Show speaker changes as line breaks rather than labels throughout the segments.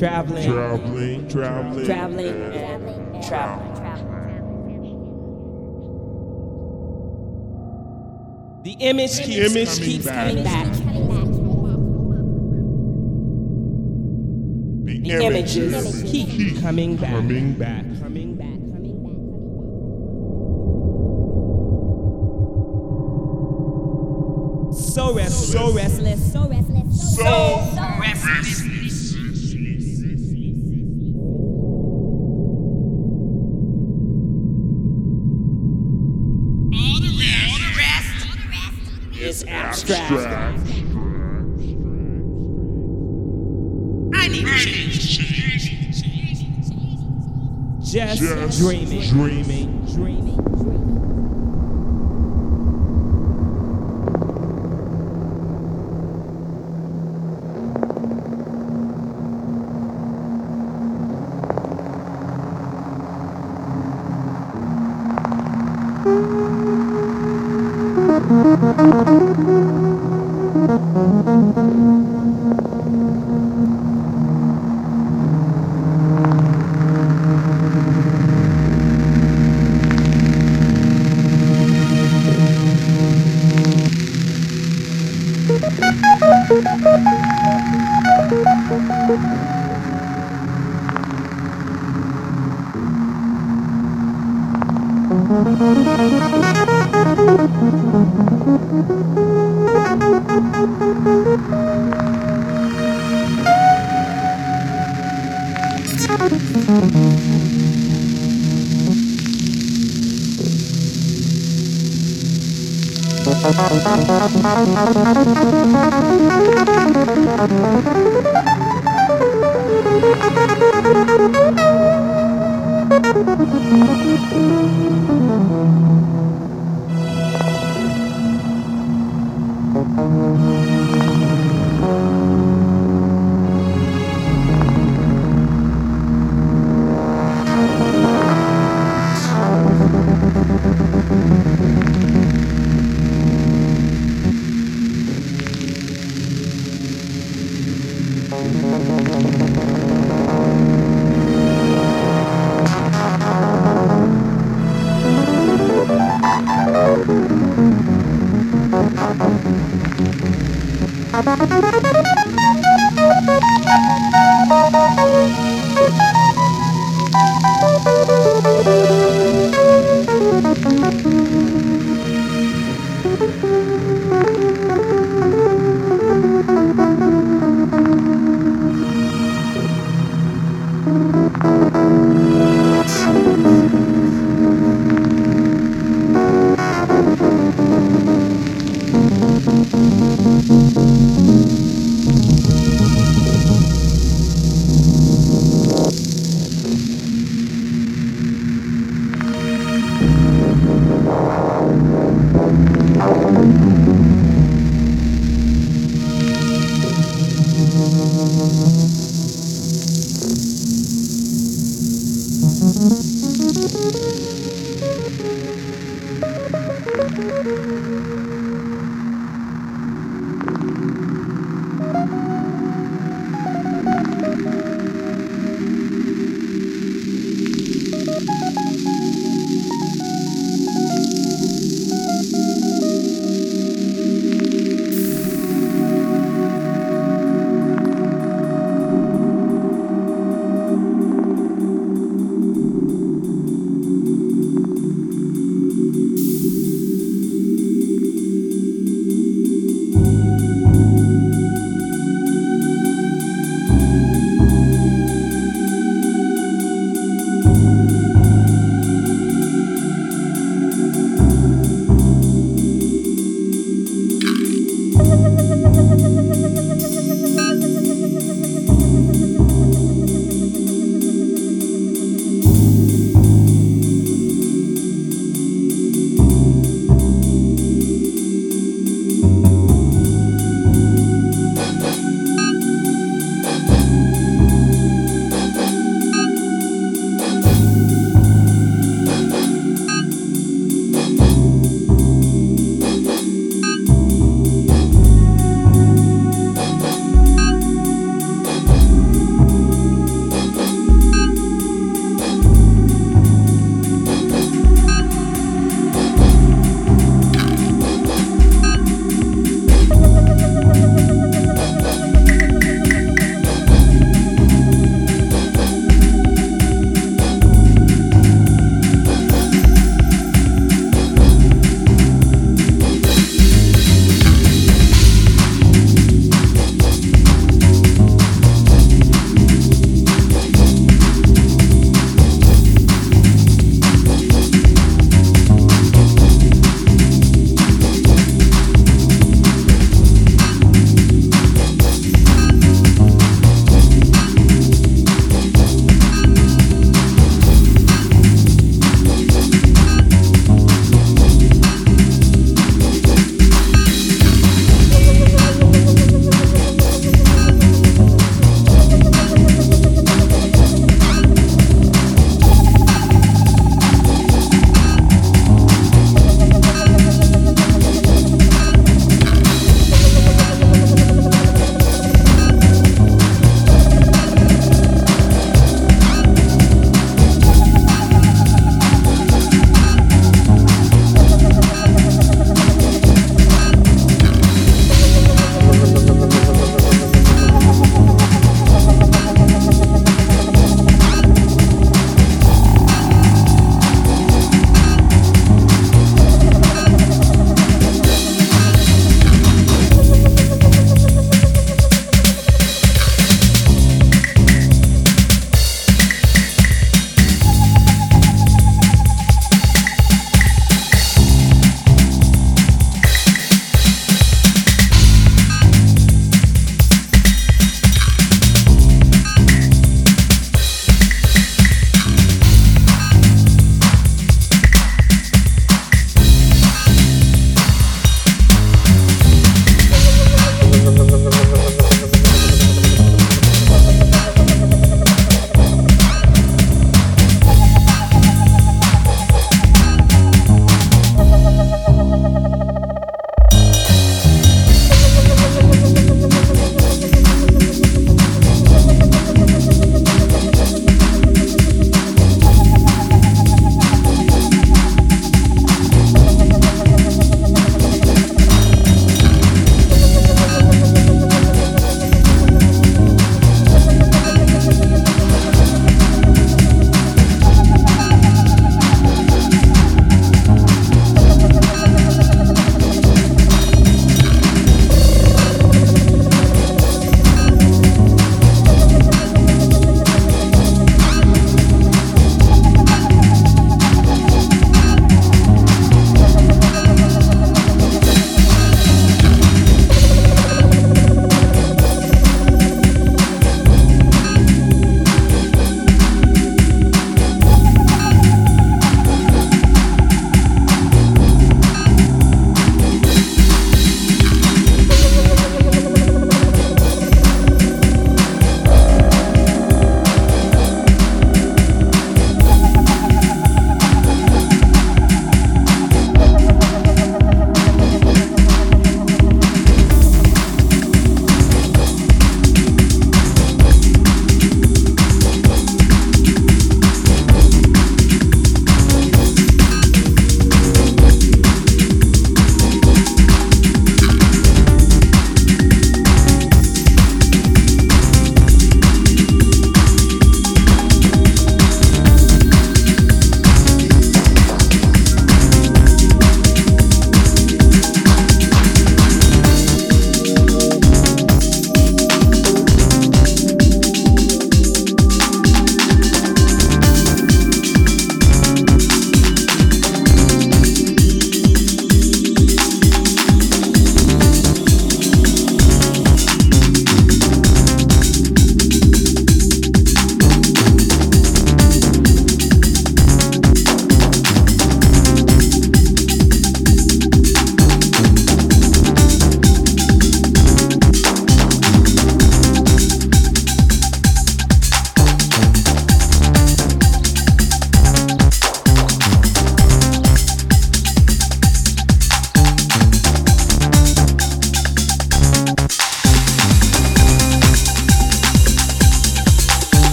traveling,
traveling, traveling,
traveling, and traveling. The image
The
keeps,
image
keeps
keeps
coming back.
The,
The images keep coming back.
coming back.
Coming back. Coming back. So restless. So restless.
So restless.
So
restless. Is abstract.
abstract.
I need change. Just,
Just
dreaming.
dreaming.
Dreaming.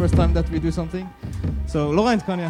First time that we do something. So Laurent, kan je?